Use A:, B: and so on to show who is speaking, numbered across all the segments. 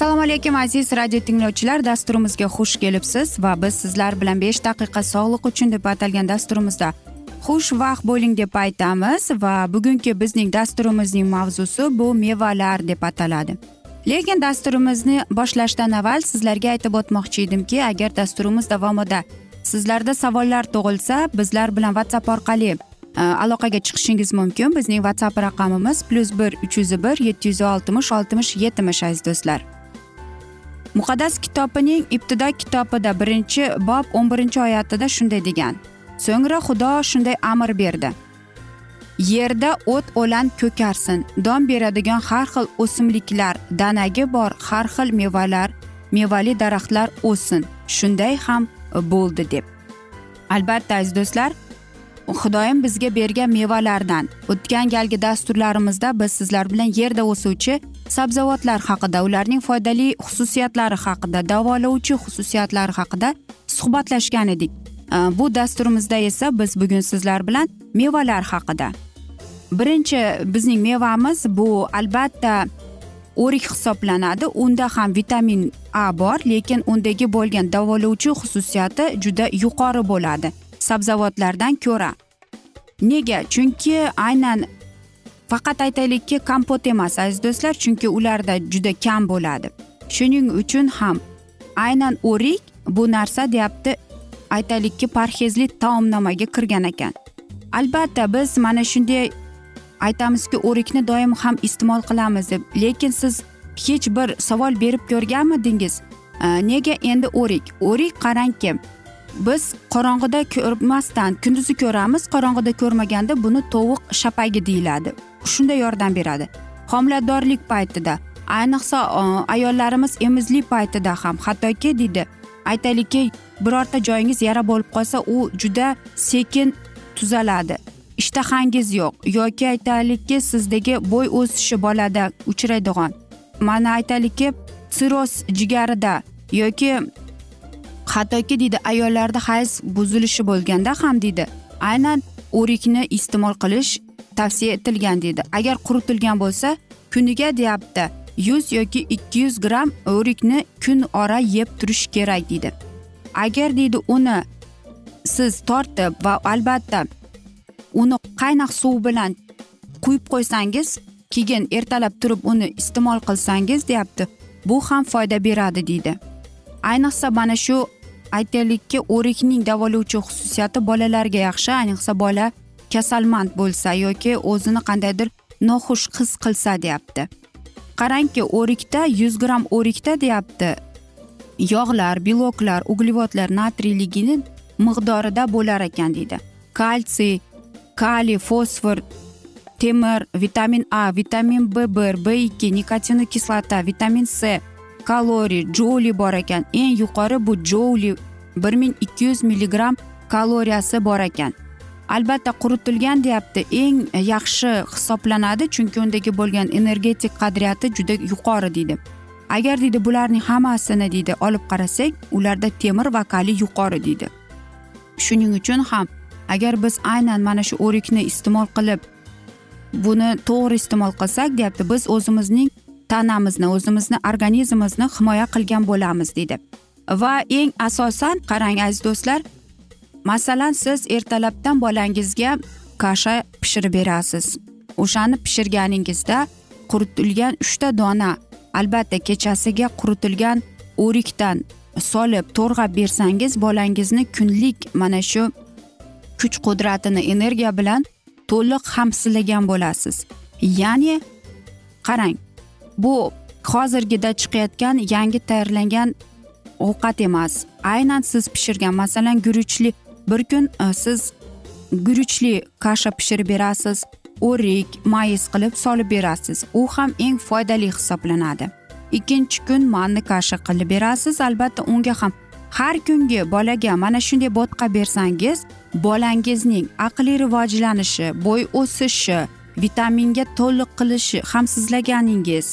A: assalomu alaykum aziz radio tinglovchilar. Dasturimizga xush kelibsiz va biz sizlar bilan besh daqiqa sog'liq uchun deb atalgan dasturimizda xushvaqt bo'ling deb aytamiz va bugungi bizning dasturimizning mavzusi bu mevalar deb ataladi. Lekin dasturimizni boshlashdan avval sizlarga aytib o'tmoqchi edimki agar dasturimiz davomida sizlarda savollar tug'ilsa bizlar bilan whatsapp orqali e, aloqaga chiqishingiz mumkin. Bizning whatsapp raqamimiz plyus bir uch yuz bir yetti yuz oltmish oltmish yetmish aziz do'stlar. Muqaddas kitobining ibtido kitobida birinchi bob o'n birinchi oyatida shunday degan. So'ngra xudo shunday amr berdi. Yerda o't o'lan ko'karsin don beradigan har xil o'simliklar danagi bor har xil mevalar mevali daraxtlar o'ssin shunday ham bo'ldi deb. Albatta aziz do'stlar xudoyim bizga bergan mevalardan o'tgan galgi dasturlarimizda biz sizlar bilan yerda o'suvchi sabzavotlar haqida ularning foydali xususiyatlari haqida davolovchi xususiyatlari haqida suhbatlashgan edik. Bu dasturimizda esa biz bugun sizlar bilan mevalar haqida. Birinchi bizning mevamiz bu albatta o'rik hisoblanadi. Unda ham vitamin a bor lekin undagi bo'lgan davolovchi xususiyati juda yuqori bo'ladi. Sabzavotlardan ko'ra. Nega? Chunki aynan faqat aytaylikki kompot emas aziz do'stlar chunki ularda juda kam bo'ladi. Shuning uchun ham aynan o'rik bu narsa deyapti aytaylikki parhezli taomnomaga kirgan ekan. Albatta biz mana shunday aytamizki o'rikni doim ham iste'mol qilamiz deb. Lekin siz hech bir savol berib ko'rganmidingiz? E, nega endi o'rik? O'rik qarangki biz qorong'ida ko'rmasdan kunduzi ko'ramiz qorong'ida ko'rmaganda buni tovuq shapagi deyiladi. Shunday yordam beradi. Homiladorlik paytida ayniqsa e, ayollarimiz emizlik paytida ham hattoki deydi aytaylikki birorta joyingiz yara bo'lib qolsa u juda sekin tuzaladi. Ishtahangiz yo'q yoki aytaylikki sizdagi bo'y o'sishi bolada uchraydigan. Mana aytaylikki sirroz jigarida yoki hattoki deydi ayollarda hayz buzilishi bo'lganda ham deydi aynan o'rikni iste'mol qilish tavsiya etilgan deydi. Agar quritilgan bo'lsa kuniga deyapti yuz yoki ikki yuz gramm o'rikni kun ora yeb turish kerak deydi. Agar deydi uni siz tortib va albatta uni qaynoq suv bilan quyib qo'ysangiz keyin ertalab turib uni iste'mol qilsangiz deyapti. Bu ham foyda beradi deydi. Ayniqsa mana shu aytaylikki o'rikning davolovchi xususiyati bolalarga yaxshi ayniqsa bola kasalmand bo'lsa yoki o'zini qandaydir noxush his qilsa deyapti. Qarangki o'rikda yuz gramm o'rikda deyapti. Yog'lar beloklar uglevodlar natriyligini miqdorida bo'lar ekan deydi. Kalsiy kaliy fosfor temir vitamin a vitamin b bir b ikki nikotinli kislota vitamin c kaloriy jouli bor ekan eng yuqori bu jouli bir ming ikki yuz milligramm kaloriyasi bor ekan albatta quritilgan deyapti eng yaxshi hisoblanadi chunki undagi bo'lgan energetik qadriyati juda yuqori deydi agar deydi bularning hammasini deydi olib qarasak ularda temir va kaliy yuqori deydi shuning uchun ham agar biz aynan mana shu o'rikni iste'mol qilib buni to'g'ri iste'mol qilsak deyapti biz o'zimizning tanamizni o'zimizni organizmimizni himoya qilgan bo'lamiz deydi. Va eng asosan qarang aziz do'stlar masalan siz ertalabdan bolangizga kasha pishirib berasiz. O'shani pishirganingizda quritilgan uchta dona albatta kechasiga quritilgan o'rikdan solib to'rg'ab bersangiz bolangizni kunlik mana shu kuch qudratini energiya bilan to'liq hamsillagan bo'lasiz. Ya'ni qarang bu hozirgida chiqayotgan yangi tayyorlangan ovqat emas. Aynan siz pishirgan masalan guruchli bir kun e, siz guruchli kasha pishirib berasiz o'rik mayiz qilib solib berasiz. U ham eng foydali hisoblanadi. Ikkinchi kun manni kasha qilib berasiz albatta unga ham har kungi bolaga mana shunday bo'tqa bersangiz bolangizning aqliy rivojlanishi bo'y o'sishi vitaminga to'liq qilishi ham sizlaganingiz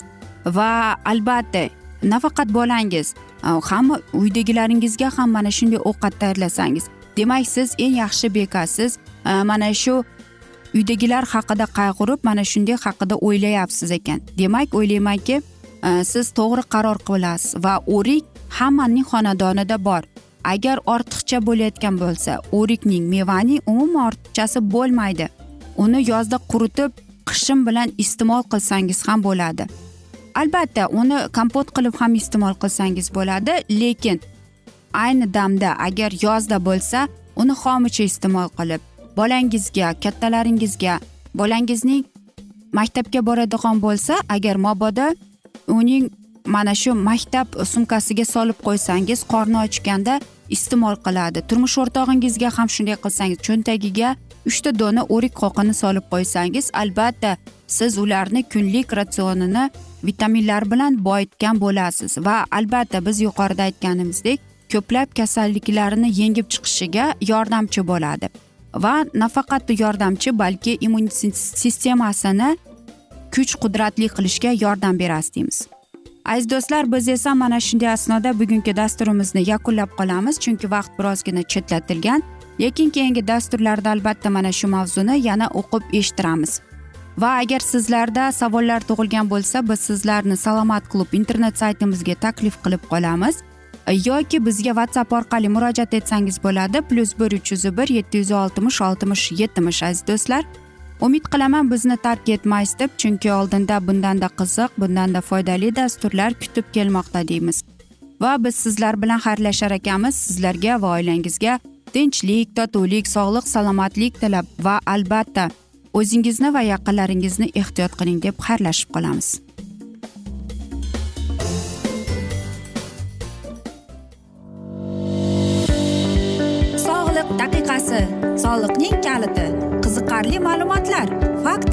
A: va albatta nafaqat bolangiz hamma uydagilaringizga ham mana shunday ovqat tayyorlasangiz. Demak siz eng yaxshi bekasiz. Mana shu uydagilar haqida qayg'urib mana shunday haqida o'ylayapsiz ekan. Demak o'ylaymanki Э, siz to'g'ri qaror qilasiz va o'rik hammaning xonadonida bor. Agar ortiqcha bo'layotgan bo'lsa o'rikning mevaning umuman ortiqchasi bo'lmaydi. Uni yozda quritib qishin bilan iste'mol qilsangiz ham bo'ladi. Albatta uni kompot qilib ham iste'mol qilsangiz bo'ladi lekin ayni damda agar yozda bo'lsa uni xomicha iste'mol qilib bolangizga kattalaringizga bolangizning maktabga boradigan bo'lsa agar mobodo uning mana shu maktab sumkasiga solib qo'ysangiz qorni ochganda iste'mol qiladi. Turmush o'rtog'ingizga ham shunday qilsangiz cho'ntagiga uchta dona o'rik qoqini solib qo'ysangiz albatta siz ularni kunlik ratsionini vitaminlar bilan boyitgan bo'lasiz va albatta biz yuqorida aytganimizdek ko'plab kasalliklarni yengib chiqishiga yordamchi bo'ladi. Va nafaqat yordamchi balki immun sistemasini kuch qudratli qilishga yordam berasiz deymiz aziz do'stlar biz esa mana shunday asnoda bugungi dasturimizni yakunlab qolamiz chunki vaqt birozgina chetlatilgan. Lekin keyingi dasturlarda albatta mana shu mavzuni yana o'qib eshittiramiz. Va agar sizlarda savollar tug'ilgan bo'lsa biz sizlarni salomat klub internet saytimizga taklif qilib qolamiz. Yoki bizga whatsapp orqali murojaat etsangiz bo'ladi plyus bir uch yuz bir yetti yuz oltmish oltmish yetmish aziz do'stlar. Umid qilaman bizni tark etmaysiz deb chunki oldinda bundanda qiziq bundanda foydali dasturlar kutib kelmoqda deymiz. Va biz sizlar bilan xayrlashar ekanmiz. Sizlarga va oilangizga tinchlik totuvlik sog'lik salomatlik tilab va albatta o'zingizni va yaqinlaringizni ehtiyot qiling deb xayrlashib qolamiz.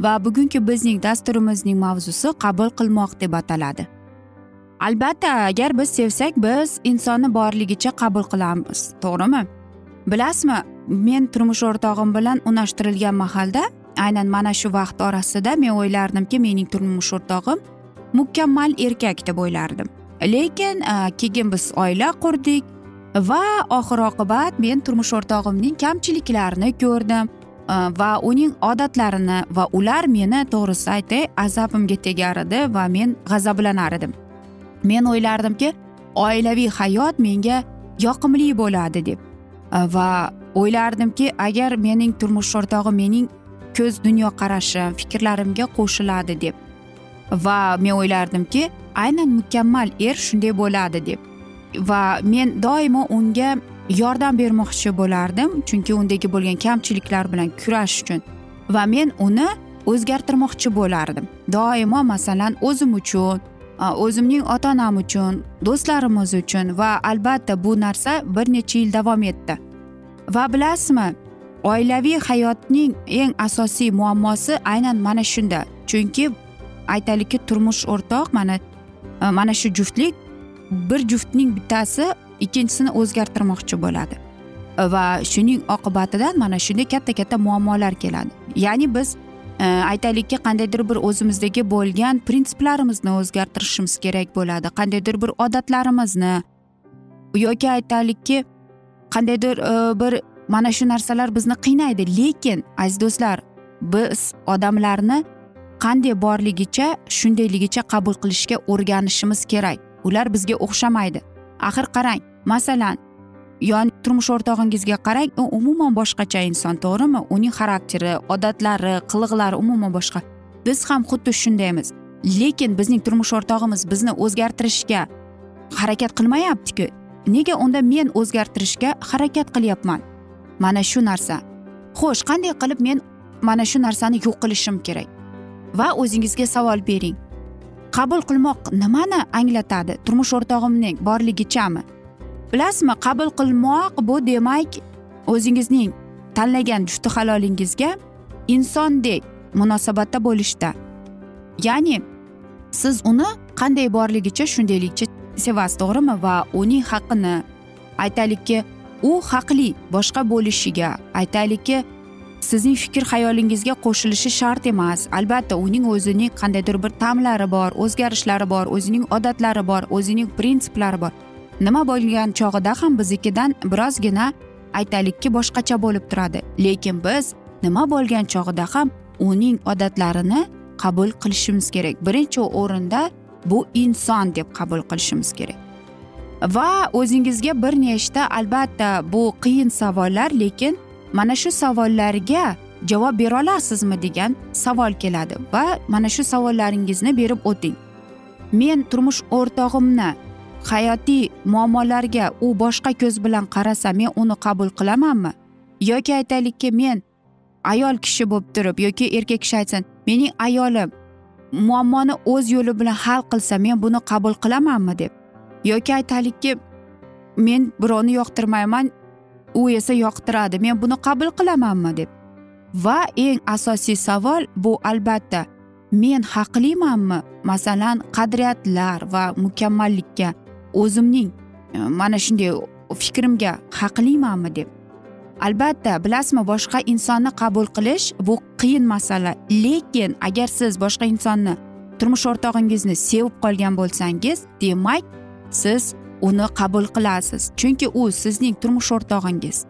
A: Va bugungi bizning dasturimizning mavzusi qabul qilmoq deb ataladi. Albatta agar biz sevsak biz insonni borligicha qabul qilamiz to'g'rimi? Bilasizmi men turmush o'rtog'im bilan unashtirilgan mahalda aynan mana shu vaqt orasida men o'ylardimki mening turmush o'rtog'im mukammal erkak deb o'ylardim. Lekin keyin biz oila qurdik va oxir oqibat men turmush o'rtog'imning kamchiliklarini ko'rdim. Va uning odatlarini va ular meni to'g'risi aytay azabimga tegar edi va men g'azablanar edim men o'ylardimki oilaviy hayot menga yoqimli bo'ladi deb va o'ylardimki agar mening turmush o'rtog'im mening ko'z dunyoqarashim fikrlarimga qo'shiladi deb va men o'ylardimki aynan mukammal er shunday bo'ladi deb va men doimo unga yordam bermoqchi bo'lardim chunki undagi bo'lgan kamchiliklar bilan kurash uchun. Va men uni o'zgartirmoqchi bo'lardim. Doimo masalan o'zim uchun o'zimning ota onam uchun do'stlarimiz uchun va albatta bu narsa bir necha yil davom etdi. Va bilasizmi oilaviy hayotning eng asosiy muammosi aynan mana shunda. Chunki aytaylikki turmush o'rtoq mana mana shu juftlik bir juftning bittasi ikkinchisini o'zgartirmoqchi bo'ladi. Va shuning oqibatidan mana shunday katta katta muammolar keladi. Ya'ni biz e, aytaylikki qandaydir bir o'zimizdagi bo'lgan prinsiplarimizni o'zgartirishimiz kerak bo'ladi. Qandaydir bir odatlarimizni yoki aytaylikki qandaydir e, bir mana shu narsalar bizni qiynaydi. Lekin aziz do'stlar biz odamlarni qanday borligicha shundayligicha qabul qilishga o'rganishimiz kerak. Ular bizga o'xshamaydi. Axir qarang masalan yon turmush o'rtog'ingizga qarang u umuman boshqacha inson to'g'rimi? Uning xarakteri odatlari qiliqlari umuman boshqa. Biz ham xuddi shundaymiz. Lekin bizning turmush o'rtog'imiz bizni o'zgartirishga harakat qilmayaptiku. Nega unda men o'zgartirishga harakat qilyapman? Mana shu narsa. Xo'sh qanday qilib men mana shu narsani yo'q qilishim kerak? Va o'zingizga savol bering. Qabul qilmoq nimani anglatadi? Turmush o'rtog'imning borligichami? Bilasizmi qabul qilmoq bu demak o'zingizning tanlagan jufti halolingizga insondek munosabatda bo'lishda. Ya'ni siz uni qanday borligicha shundaylikcha sevasiz to'g'rimi? Va uning haqqini aytaylikki u haqli boshqa bo'lishiga aytaylikki sizning fikr xayolingizga qo'shilishi shart emas. Albatta uning o'zining qandaydir bir ta'mlari bor o'zgarishlari bor o'zining odatlari bor o'zining prinsiplari bor. Nima bo'lgan chog'ida ham biznikidan birozgina aytaylikki boshqacha bo'lib turadi. Lekin biz nima bo'lgan chog'ida ham uning odatlarini qabul qilishimiz kerak. Birinchi o'rinda bu inson deb qabul qilishimiz kerak. Va o'zingizga bir nechta albatta bu qiyin savollar lekin mana shu savollarga javob bera olasizmi degan savol keladi. Va mana shu savollaringizni berib o'ting. Men turmush o'rtog'imni hayotiy muammolarga u boshqa ko'z bilan qarasa men uni qabul qilamanmi? Yoki aytaylikki men ayol kishi bo'lib turib yoki erkak kishi aytsin mening ayolim muammoni o'z yo'li bilan hal qilsa men buni qabul qilamanmi deb. Yoki aytaylikki men birovni yoqtirmayman u esa yoqtiradi men buni qabul qilamanmi deb. Va eng asosiy savol bu albatta men haqlimanmi? Masalan qadriyatlar va mukammallikka o'zimning e, mana shunday fikrimga haqlimanmi deb. Albatta bilasizmi boshqa insonni qabul qilish bu qiyin masala. Lekin agar siz boshqa insonni turmush o'rtog'ingizni sevib qolgan bo'lsangiz demak siz uni qabul qilasiz. Chunki u sizning turmush o'rtog'ingiz.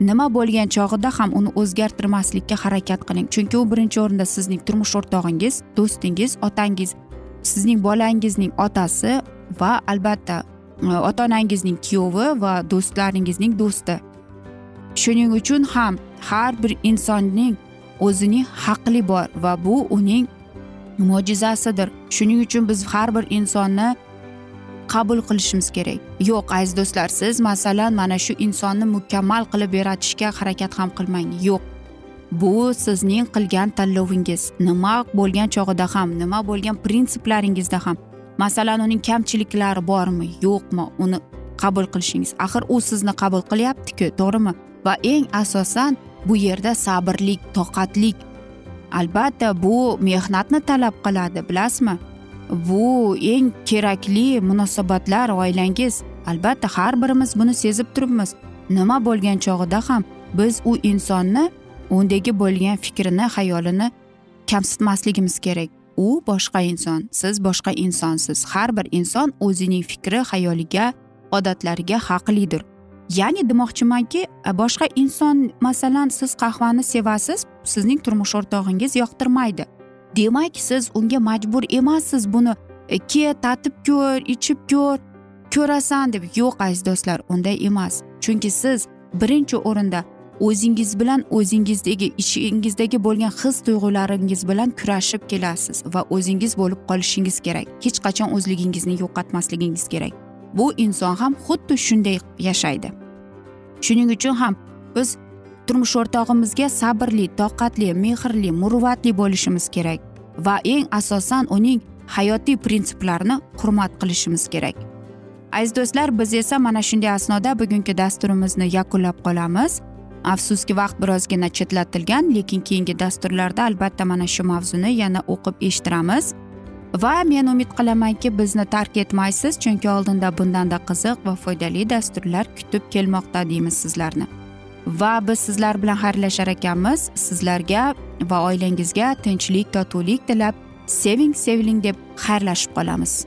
A: Nima bo'lgan chog'ida ham uni o'zgartirmaslikka harakat qiling. Chunki u birinchi o'rinda sizning turmush o'rtog'ingiz do'stingiz otangiz sizning bolangizning otasi va albatta e, ota onangizning kuyovi va do'stlaringizning do'sti. Shuning uchun ham har bir insonning o'zining haqli bor va bu uning mo'jizasidir. Shuning uchun biz har bir insonni qabul qilishimiz kerak. Yo'q aziz do'stlar siz masalan mana shu insonni mukammal qilib yaratishga harakat ham qilmang. Yo'q bu sizning qilgan tanlovingiz. Nima bo'lgan chog'ida ham nima bo'lgan prinsiplaringizda ham. Masalan uning kamchiliklari bormi yo'qmi uni qabul qilishingiz. Axir u sizni qabul qilyaptiku to'g'rimi? Va eng asosan bu yerda sabrlik toqatlik. Albatta bu mehnatni talab qiladi bilasizmi? Bu eng kerakli munosabatlar oilangiz. Albatta har birimiz buni sezib turibmiz. Nima bo'lgan chog'ida ham biz u insonni undagi bo'lgan fikrini xayolini kamsitmasligimiz kerak. U boshqa inson siz boshqa insonsiz. Har bir inson o'zining fikri xayoliga odatlariga haqlidir. Ya'ni demoqchimanki e, boshqa inson masalan siz qahvani sevasiz sizning turmush o'rtog'ingiz yoqtirmaydi. Demak siz unga majbur emassiz. Buni e, ke tatib ko'r ichib ko'r ko'rasan deb yo'q aziz do'stlar unday emas. Chunki siz birinchi o'rinda o'zingiz bilan o'zingizdagi ichingizdagi bo'lgan his tuyg'ularingiz bilan kurashib kelasiz va o'zingiz bo'lib qolishingiz kerak. Hech qachon o'zligingizni yo'qotmasligingiz kerak. Bu inson ham xuddi shunday yashaydi. Shuning uchun ham biz turmush o'rtog'imizga sabrli toqatli mehrli muruvvatli bo'lishimiz kerak va eng asosan uning hayotiy prinsiplarini hurmat qilishimiz kerak. Aziz do'stlar biz esa mana shunday asnoda bugungi dasturimizni yakunlab qolamiz. Afsuski vaqt birozgina chetlatilgan lekin keyingi dasturlarda albatta mana shu mavzuni yana o'qib eshittiramiz. Va men umid qilamanki bizni tark etmaysiz chunki oldinda bundanda qiziq va foydali dasturlar kutib kelmoqda deymiz sizlarni. Va biz sizlar bilan xayrlashar ekanmiz. Sizlarga va oilangizga tinchlik totuvlik tilab seving seviling deb xayrlashib qolamiz.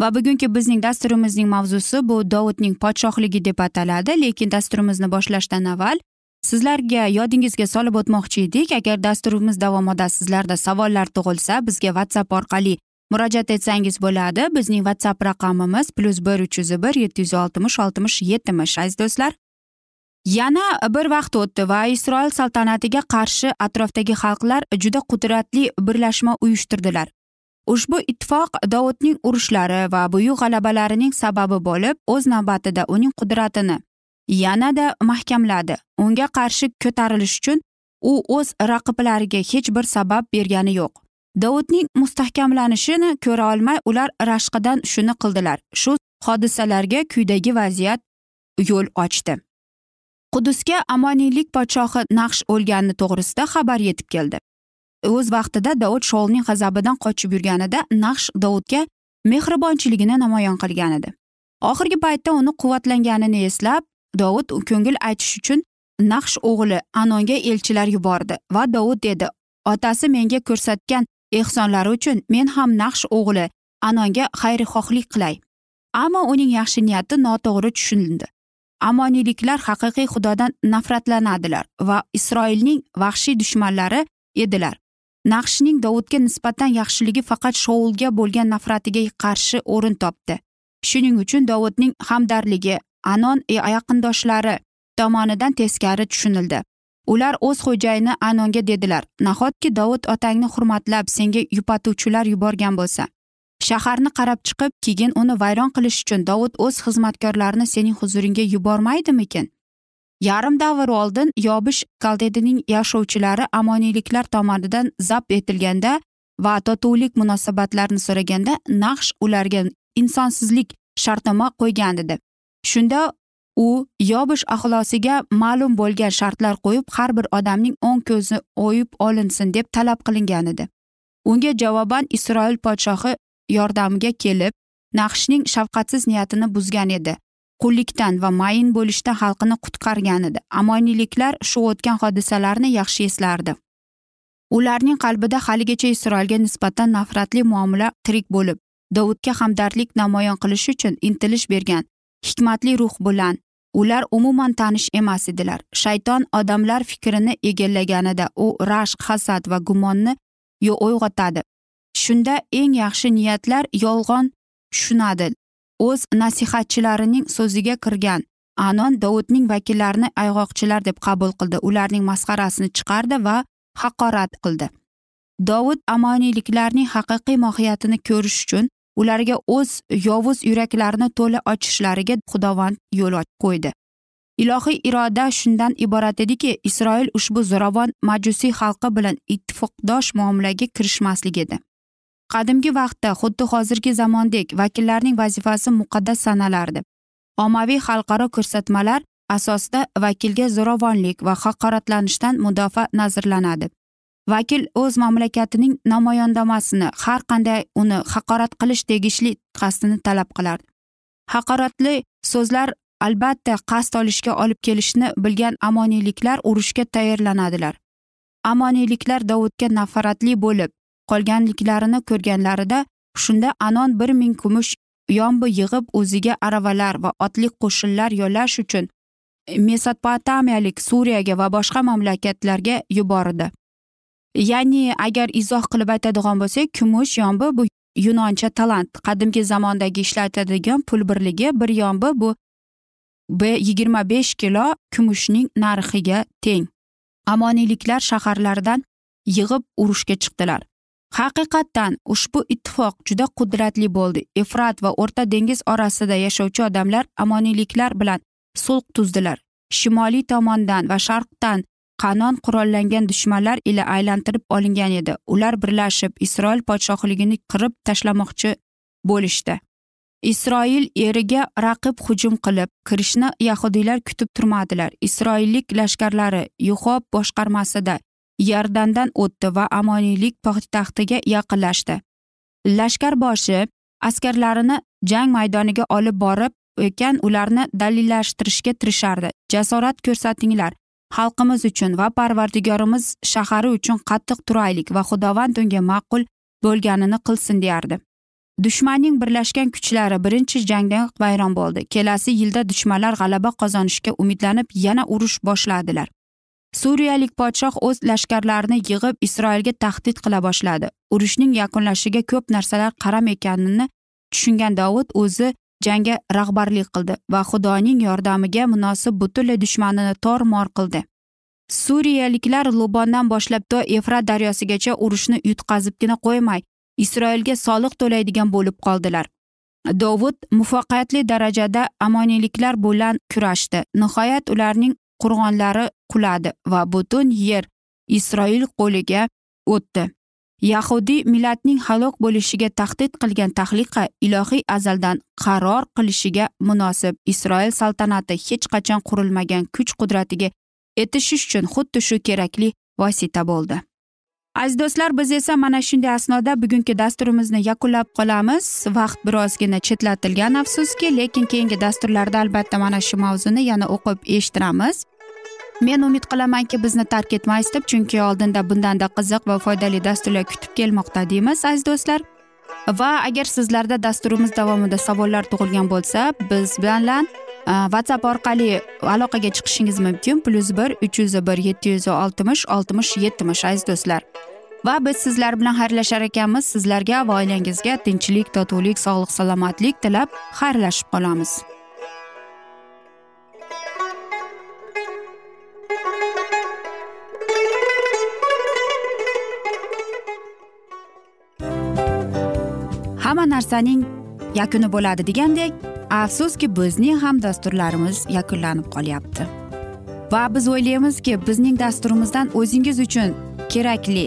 A: Va bugungi bizning dasturimizning mavzusi bu dovudning podshohligi deb ataladi lekin dasturimizni boshlashdan avval sizlarga yodingizga solib o'tmoqchi edik. Agar dasturimiz davomida sizlarda savollar tug'ilsa bizga whatsapp orqali murojaat etsangiz bo'ladi. Bizning whatsapp raqamimiz plyus bir uch yuz bir yetti yuz oltmish oltmish yetmish aziz do'stlar yana bir vaqt o'tdi va isroil saltanatiga qarshi atrofdagi xalqlar juda qudratli birlashma uyushtirdilar. Ushbu ittifoq dovudning urushlari va buyuk g'alabalarining sababi bo'lib o'z navbatida uning qudratini yanada mahkamladi. Unga qarshi ko'tarilish uchun u o'z raqiblariga hech bir sabab bergani yo'q. Dovudning mustahkamlanishini ko'ra olmay ular rashqidan shuni qildilar. Shu hodisalarga quyidagi vaziyat yo'l ochdi. Qudusga amoniylik podshohi naqsh o'lgani to'g'risida xabar yetib keldi. O'z vaqtida dovud shoulning g'azabidan qochib yurganida naqsh dovudga mehribonchiligini namoyon qilgan edi oxirgi paytda uni quvvatlanganini eslab dovud ko'ngil aytish uchun naqsh o'g'li anonga elchilar yubordi va dovud dedi otasi menga ko'rsatgan ehsonlari uchun men ham naqsh o'g'li anonga xayrixohlik qilay. Ammo uning yaxshi niyati noto'g'ri tushunildi amoniyliklar haqiqiy xudodan nafratlanadilar va isroilning vahshiy dushmanlari edilar. Naqshning dovudga nisbatan yaxshiligi faqat shoulga bo'lgan nafratiga qarshi o'rin topdi. Shuning uchun dovudning hamdardligi anon e, yaqindoshlari tomonidan teskari tushunildi. Ular o'z xo'jayini anonga dedilar nahotki dovud otangni hurmatlab senga yupatuvchilar yuborgan bo'lsa? Shaharni qarab chiqib keyin uni vayron qilish uchun dovud o'z xizmatkorlarini sening huzuringga yubormaydimikin? Yarim davr oldin yobish kaldedining yashovchilari amoniyliklar tomonidan zabt etilganda va totuvlik munosabatlarini so'raganda naqsh ularga insonsizlik shartnoma qo'ygan edi. Shunda u yobish axlosiga ma'lum bo'lgan shartlar qo'yib har bir odamning o'ng ko'zi o'yib olinsin deb talab qilingan edi. Unga javoban isroil podshohi yordamiga kelib naqshning shafqatsiz niyatini buzgan edi. Qullikdan va mayin bo'lishda xalqini qutqargan edi. Amoniyliklar shu o'tgan hodisalarni yaxshi eslardi. Ularning qalbida haligacha isroilga nisbatan nafratli muomala tirik bo'lib dovudga hamdardlik namoyon qilish uchun intilish bergan hikmatli ruh bilan ular umuman tanish emas edilar. Shayton odamlar fikrini egallaganida u rashq hasad va gumonni uyg'otadi. Shunda eng yaxshi niyatlar yolg'on tushunadi. O'z nasihatchilarining so'ziga kirgan anon dovudning vakillarini ayg'oqchilar deb qabul qildi. Ularning masxarasini chiqardi va haqorat qildi. Dovud amoniyliklarning haqiqiy mohiyatini ko'rish uchun ularga o'z yovuz yuraklarini to'la ochishlariga xudovand yo'l qo'ydi. Ilohiy iroda shundan iborat ediki isroil ushbu zo'ravon majusiy xalqi bilan ittifoqdosh muomalaga kirishmaslik edi. Qadimgi vaqtda xuddi hozirgi zamondek vakillarning vazifasi muqaddas sanalardi ommaviy xalqaro ko'rsatmalar asosida vakilga zo'ravonlik va haqoratlanishdan mudofaa nazrlanadi vakil o'z mamlakatining namoyandamasini har qanday uni haqorat qilish tegishli qasdini talab qilardi. Haqoratli so'zlar albatta qasd olishga olib kelishni bilgan amoniyliklar urushga tayyorlanadilar. Amoniyliklar dovudga nafratli bo'lib qolganliklarini ko'rganlarida shunda anon bir ming kumush yombi yig'ib o'ziga aravalar va otli qo'shinlar yollash uchun mesopotamiyalik suriyaga va boshqa mamlakatlarga yubordi ya'ni agar izoh qilib aytadigan bo'lsak kumush yombi bu yunoncha talant qadimgi zamondagi ishlatadigan pul birligi bir yombi bu yigirma besh kilo kumushning narxiga teng. Amoniyliklar shaharlardan yig'ib urushga chiqdilar. Haqiqatdan ushbu ittifoq juda qudratli bo'ldi. Efrat va o'rta dengiz orasida yashovchi odamlar amoniyliklar bilan sulh tuzdilar. Shimoliy tomondan va sharqdan qanon qurollangan dushmanlar ila aylantirib olingan edi. Ular birlashib isroil podshohligini qirib tashlamoqchi bo'lishdi. Isroil eriga raqib hujum qilib kirishni yahudiylar kutib turmadilar. Isroillik lashkarlari yuhob boshqarmasida yardandan o'tdi va amoniylik poytaxtiga yaqinlashdi. Lashkar boshi askarlarini jang maydoniga olib borib ekan ularni dalillashtirishga tirishardi. Jasorat ko'rsatinglar xalqimiz uchun va parvardigorimiz shahari uchun qattiq turaylik va xudovand unga ma'qul bo'lganini qilsin deyardi. Dushmanning birlashgan kuchlari birinchi jangda vayron bo'ldi. Kelasi yilda dushmanlar g'alaba qozonishga umidlanib yana urush boshladilar. Suriyalik podshoh o'z lashkarlarini yig'ib isroilga tahdid qila boshladi. Urushning yakunlashiga ko'p narsalar qaram ekanini tushungan dovud o'zi jangga rahbarlik qildi va xudoning yordamiga munosib butunlay dushmanini tor mor qildi. Suriyaliklar lubondan boshlab to efrat daryosigacha urushni yutqazibgina qo'ymay isroilga soliq to'laydigan bo'lib qoldilar. Dovud muvaffaqiyatli darajada amoniyliklar bilan kurashdi. Nihoyat ularning qo'rg'onlari quladi va butun yer isroil qo'liga o'tdi. Yahudiy millatning halok bo'lishiga tahdid qilgan tahliqa ilohiy azaldan qaror qilishiga munosib. Isroil saltanati hech qachon qurilmagan kuch qudratiga etishish uchun xuddi shu kerakli vosita bo'ldi. Aziz do'stlar biz esa mana shunday asnoda bugungi dasturimizni yakunlab qolamiz. Vaqt birozgina chetlatilgan afsuski lekin keyingi dasturlarda albatta mana shu mavzuni yana o'qib eshittiramiz. Men umid qilamanki bizni tark etmaysiz deb chunki oldinda bundanda qiziq va foydali dasturlar kutib kelmoqda deymiz aziz do'stlar. Va agar sizlarda dasturimiz davomida savollar tug'ilgan bo'lsa biz bilan e, whatsapp orqali aloqaga chiqishingiz mumkin. Plyus bir uch yuz bir yetti yuz oltmish oltmish yetmish aziz do'stlar. Va biz sizlar bilan xayrlashar ekanmiz. Sizlarga va oilangizga tinchlik totuvlik sog'lik salomatlik tilab xayrlashib qolamiz. Hamma narsaning yakuni bo'ladi degandek afsuski bizning ham dasturlarimiz yakunlanib qolyapti. Va biz o'ylaymizki bizning dasturimizdan o'zingiz uchun kerakli